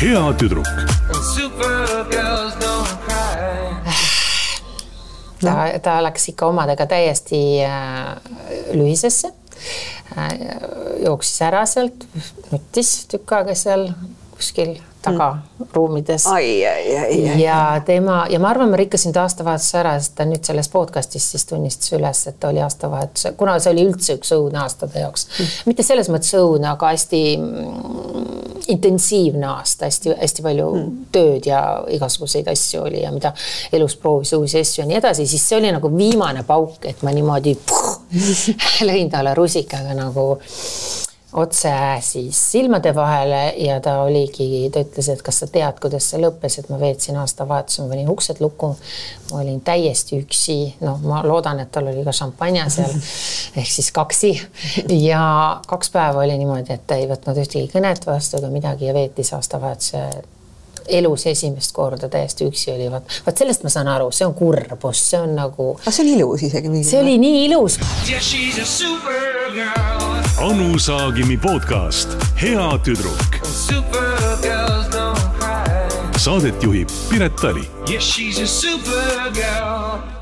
hea tüdruk. Ta, ta läks ikka omadega täiesti äh, lühisesse. Äh,. jooksis ära sealt, nuttis tükk aega seal kuskil tagaruumides ja tema ja ma arvan, ma rikkasin ta aastavahetuse ära, sest ta nüüd selles podcast'is siis tunnistas üles, et oli aastavahetuse, kuna see oli üldse üks õudne aasta ta jaoks mm.. mitte selles mõttes õudne, aga hästi mm, intensiivne aasta hästi,, hästi-hästi palju mm. tööd ja igasuguseid asju oli ja mida elus proovis uusi asju ja nii edasi, siis see oli nagu viimane pauk, et ma niimoodi puh, lõin talle rusikaga nagu otse siis silmade vahele ja ta oligi, ta ütles, et kas sa tead, kuidas see lõppes, et ma veetsin aastavahetuse, ma panin uksed lukku. ma olin täiesti üksi, noh, ma loodan, et tal oli ka šampanja seal ehk siis kaksi ja kaks päeva oli niimoodi, et ta ei võtnud ühtegi kõnet vastu ega midagi ja veetis aastavahetuse elus esimest korda täiesti üksi oli, vot, vot sellest ma saan aru, see on kurbus, see on nagu, aga see on ilus isegi see oli nii ilus Yeah. Anu Saagimi podcast Hea tüdruk. Saadet juhib Piret Tali Yeah, she's a supergirl.